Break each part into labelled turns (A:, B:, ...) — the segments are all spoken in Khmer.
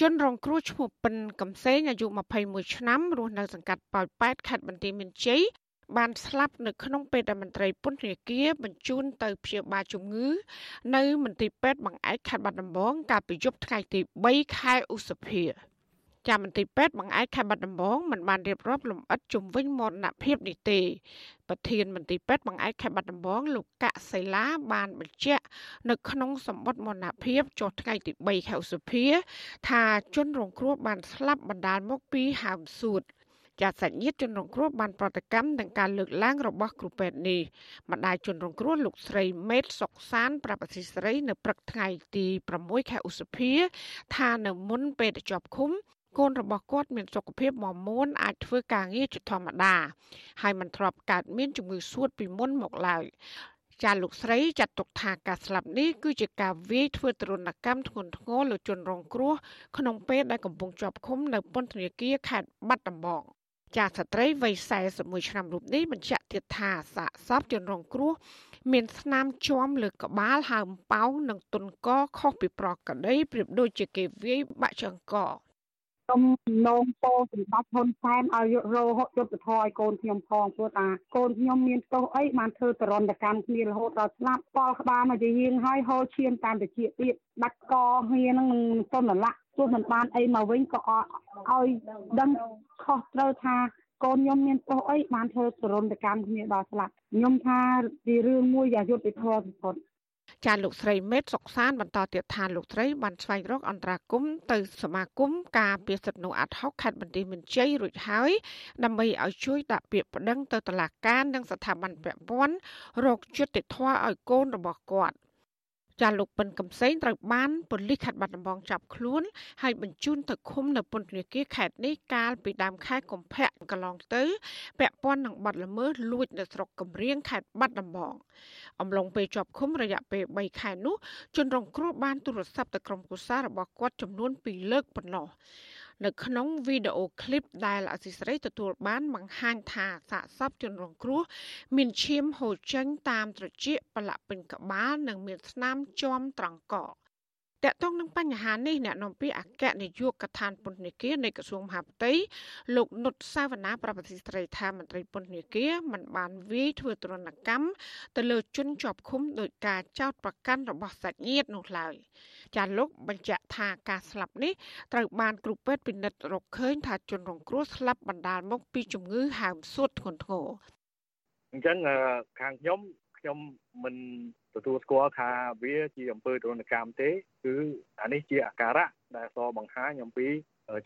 A: ជនរងគ្រោះឈ្មោះពិនកំសែងអាយុ21ឆ្នាំរស់នៅសង្កាត់ប៉ោយប៉ែតខេត្តបន្ទាយមានជ័យបានស្លាប់នៅក្នុងពេលដែលមន្ត្រីពន្ធនាគារបញ្ជូនទៅព្យាបាលជំងឺ នៅមន្ទីរពេទ្យបង្អែកខេត្តបាត់ដំបងកាលពីយប់ថ្ងៃទី3ខែឧសភា ចាំមន្ទីរពេទ្យបង្អែកខេត្តបាត់ដំបងមិនបានរៀបរាប់លម្អិតជំវិញមរណភាពនេះទេប្រធានមន្ទីរពេទ្យបង្អែកខេត្តបាត់ដំបងលោកកសិលាបានបញ្ជាក់នៅក្នុងសម្បត្តិមរណភាពចុះថ្ងៃទី3ខែឧសភាថាជនរងគ្រោះបានស្លាប់បណ្ដាលមកពីហើមសួតចាត់សាច់ញាតិជនរងគ្រោះបានប្រតិកម្មនឹងការលើកឡើងរបស់គ្រូពេទ្យនេះម្ដាយជនរងគ្រោះលោកស្រីមេតសុកសានប្រាប់អសីស្រីនៅព្រឹកថ្ងៃទី6ខែឧសភាថានៅមុនពេលទៅជាប់ឃុំ កូនរបស់គាត់មានសុខភាពមមាញអាចធ្វើការងារជាធម្មតាហើយមិនធ្លាប់កើតមានជំងឺសួតពីមុនមកឡើយចាលោកស្រីចាត់ទុកថាការស្លាប់នេះគឺជាការវាយធ្វើទរណកម្មធ្ងន់ធ្ងរលើជនរងគ្រោះក្នុងពេលដែលកំពុងជាប់ឃុំនៅពន្ធនាគារខេត្តបាត់ដំបងចាស្ត្រីវ័យ41ឆ្នាំរូបនេះបញ្ជាក់ទៀតថាសាកសពជនរងគ្រោះមានស្នាមជាំលើក្បាលហើមប៉ោងនិងទុនកខុសពីប្រកដីប្រៀបដូចជាគេវាយបាក់ចង្ក
B: ខ្ញុំនងពោសម្ដេចហ៊ុនសែនឲ្យយករោយុទ្ធធរឲ្យកូនខ្ញុំផងព្រោះតាកូនខ្ញុំមានទោសអីបានធ្វើតរន្តកម្មគ្នារហូតដល់ស្លាប់ប៉លក្បាលមកជាយាងហើយហូរឈាមតាមតិចទៀតដាច់កគ្នានឹងទុនលាក់ទោះមិនបានអីមកវិញក៏ឲ្យដឹងខុសត្រូវថាកូនខ្ញុំមានទោសអីបានធ្វើទរន្តកម្មគ្នាដល់ស្លាប់ខ្ញុំថាជារឿងមួយយ៉ាងយុត្តិធម៌បំផុត
A: ចាលោកស្រីមេតសុកសានបន្តទៀតថាលោកស្រីបានស្វែងរកអន្តរាគមទៅសមាគមការពារសិទ្ធិមនុស្សអាត់ហុកខេត្តបន្ទាយមានជ័យរួចហើយដើម្បីឲ្យជួយដាក់ពាក្យប្តឹងទៅតុលាការនិងស្ថាប័នពាក់ព័ន្ធរកយុត្តិធម៌ឲ្យកូនរបស់គាត់ ចាលោកពិនកំសែងត្រូវបានប៉ូលីសខេត្តបាត់ដំបងចាប់ខ្លួនហើយបញ្ជូនទៅឃុំនៅពន្ធនាគារខេត្តនេះកាលពីដើមខែកុម្ភៈកន្លងទៅពាក់ព័ន្ធនឹងបទល្មើសលួចនៅស្រុកកំរៀងខេត្តបាត់ដំបង អំឡុងពេលជាប់ឃុំរយៈពេល3ខែនោះជនរងគ្រោះបានទូរស័ព្ទទៅក្រុមគូសាររបស់គាត់ចំនួន2លើកប៉ុណ្ណោះ នៅក្នុងវីដេអូឃ្លីបដែលអសីស្រីទទួលបានបង្ហាញថាសាកសពជនរងគ្រោះមានឈាមហូរចេញតាមត្រចៀកប្រឡាក់ពេញក្បាលនិងមានស្នាមជាំត្រង់ក តកតងនឹងបញ្ហានេះអ្នកនាំពាក្យអគ្គនាយកដ្ឋានពន្ធនាគារនៃក្រសួងមហាផ្ទៃលោកនុតសាវណ្ណាប្រពន្ធស្រីថាមន្ត្រីពន្ធនាគារមិនបានវាយធ្វើទរណកម្មទៅលើជនជាប់ឃុំដោយការចោទប្រកាន់របស់សាច់ញាតិនោះឡើយចាលោកបញ្ជាក់ថាការស្លាប់នេះត្រូវបានគ្រូពេទ្យពិនិត្យរកឃើញថាជនរងគ្រោះស្លាប់បណ្ដាលមកពីជំងឺហើមសួតធ្ងន់ធ្ងរ
C: អញ្ចឹងខាងខ្ញុំ ខ្ញុំមិនទទួលស្គាល់ថាវាជាអំពើទរណកម្មទេគឺអានេះជាអាការៈដែលសបង្ហាញអំពី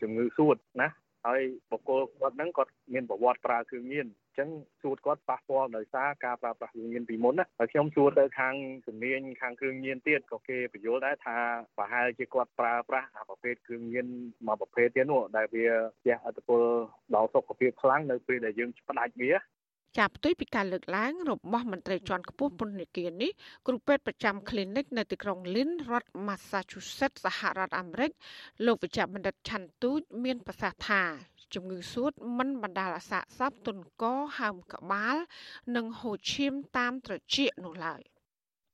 C: ជំងឺសួតណាហើយបុគ្គលគាត់ហ្នឹងគាត់មានប្រវត្តិប្រើគ្រឿងញៀនអញ្ចឹងសួតគាត់ប៉ះពាល់ដោយសារការប្រើប្រាស់គ្រឿងញៀនពីមុនណាហើយខ្ញុំសួរទៅខាងជំនាញខាងគ្រឿងញៀនទៀតក៏គេបញ្យល់ដែរថាប្រហែលជាគាត់ប្រើប្រាស់អាប្រភេទគ្រឿងញៀនមួយប្រភេទទៀតនោះដែលវាជះឥទ្ធិពលដល់សុខភាពខ្លាំងនៅពេលដែលយើងផ្ដាច់វា
A: ចាប់ផ្ទុយពីការលើកឡើងរបស់មន្ត្រីជាន់ខ្ពស់ពន្ធនាគារនេះគ្រូពេទ្យប្រចាំ clinic នៅទីក្រុង Lynn រដ្ឋ Massachusetts សហរដ្ឋអាមេរិកលោកវិជ្ជបណ្ឌិតឆាន់ទូចមានប្រសាសន៍ថាជំងឺសួតមិនបណ្ដាលឲ្យសាកសពទុនកហើមក្បាល និងហូរឈាមតាមត្រចៀកនោះឡើយ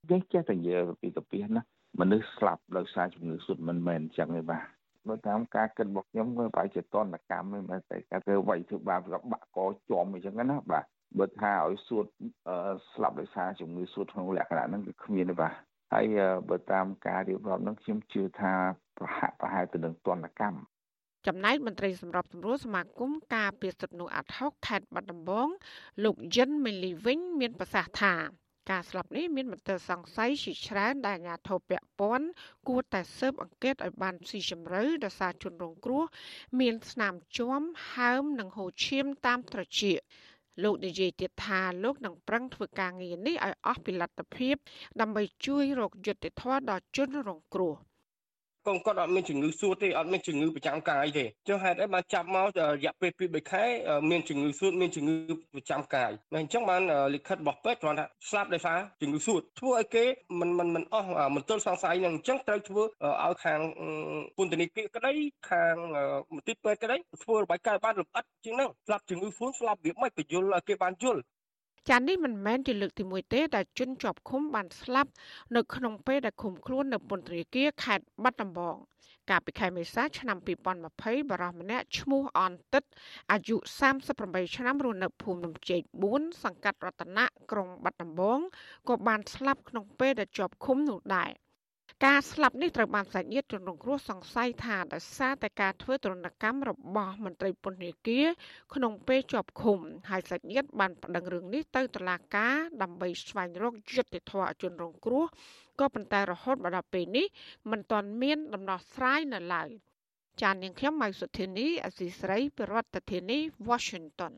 D: យើងចេះតែនិយាយពីកាពីណាមនុស្សស្លាប់ដោយសារជំងឺសួតមិនមែនអញ្ចឹងទេបាទបើតាមការគិតរបស់ខ្ញុំវាប្រហែលជាតនកម្មមិនមែនតែការធ្វើវាយធ្វើបាបក៏បាក់កជាប់អញ្ចឹងណាបាទ បើថាឲ្យសួតស្លាប់ដោយសារជំងឺសួតក្នុងលក្ខណៈហ្នឹងគឺគ្មានទេបាទហើយបើតាមការរៀបរាប់ហ្នឹងខ្ញុំជឿថាប្រហាក់ប្រហែលទៅនឹងទណ្ឌកម្ម
A: ចំណែកមន្ត្រីសម្របសម្រួលសមាគមការពារសិទ្ធិមនុស្សអាត់ហុកខេត្តបាត់ដំបងលោកយិនមេលីវិញមានប្រសាសន៍ថាការស្លាប់នេះមានមន្ទិលសង្ស័យជាច្រើនដែលអាជ្ញាធរពាក់ព័ន្ធគួរតែស៊ើបអង្កេតឲ្យបានស៊ីជម្រៅដោយសារជនរងគ្រោះមានស្នាមជាំហើមនិងហូរឈាមតាមត្រចៀក លោកនិយាយទៀតថាលោកនឹងប្រឹងធ្វើការងារនេះឲ្យអស់ពីលទ្ធភាព ដើម្បីជួយរកយុត្តិធម៌ដល់ជនរងគ្រោះ។
E: កូនគាត់អត់មានជំងឺសួតទេអត់មានជំងឺប្រចាំកាយទេចុះហេតុអីបានចាប់មករយៈពេល2 3ខែមានជំងឺសួតមានជំងឺប្រចាំកាយតែអញ្ចឹងបានលិខិតរបស់ពេទ្យគ្រាន់តែស្លាប់ដោយសារជំងឺសួតធ្វើឲ្យគេមិនមិនមិនអស់មន្ទិលសង្ស័យនឹងអញ្ចឹងត្រូវធ្វើឲ្យខាងពន្ធនាគារក្តីខាងមន្ទីរពេទ្យក្តីធ្វើរបាយការណ៍បានលម្អិតជាងហ្នឹងស្លាប់ជំងឺសួតស្លាប់វាមិនបញ្យល់ឲ្យគេបានយល់
A: ចានេះមិនមែនជាលើកទី1ទេដែលជនជាប់ឃុំបានស្លាប់នៅក្នុងពេលដែលឃុំខ្លួននៅពន្ធនាគារខេត្តបាត់ដំបង កាលពីខែមេសាឆ្នាំ2020បរិសម្នាក់ឈ្មោះអនតិតអាយុ38ឆ្នាំរស់នៅភូមិលំជែក4សង្កាត់រតនៈក្រុងបាត់ដំបងក៏បានស្លាប់ក្នុងពេលដែលជាប់ឃុំនោះដែរ ការស្លាប់នេះត្រូវបានសាច់ញាតិជនរងគ្រោះសង្ស័យថាដោយសារតែការធ្វើទរណកម្មរបស់មន្ត្រីពន្ធនាគារក្នុងពេលជាប់ឃុំហើយសាច់ញាតិបានប្តឹងរឿងនេះទៅតុលាការដើម្បីស្វែងរកយុត្តិធម៌ជនរងគ្រោះក៏ប៉ុន្តែរហូតមកដល់ពេលនេះមិនទាន់មានដំណោះស្រាយនៅឡើយចាននាងខ្ញុំម៉ៃសុធានីអសីស្រីប្រធានាធិបតី Washington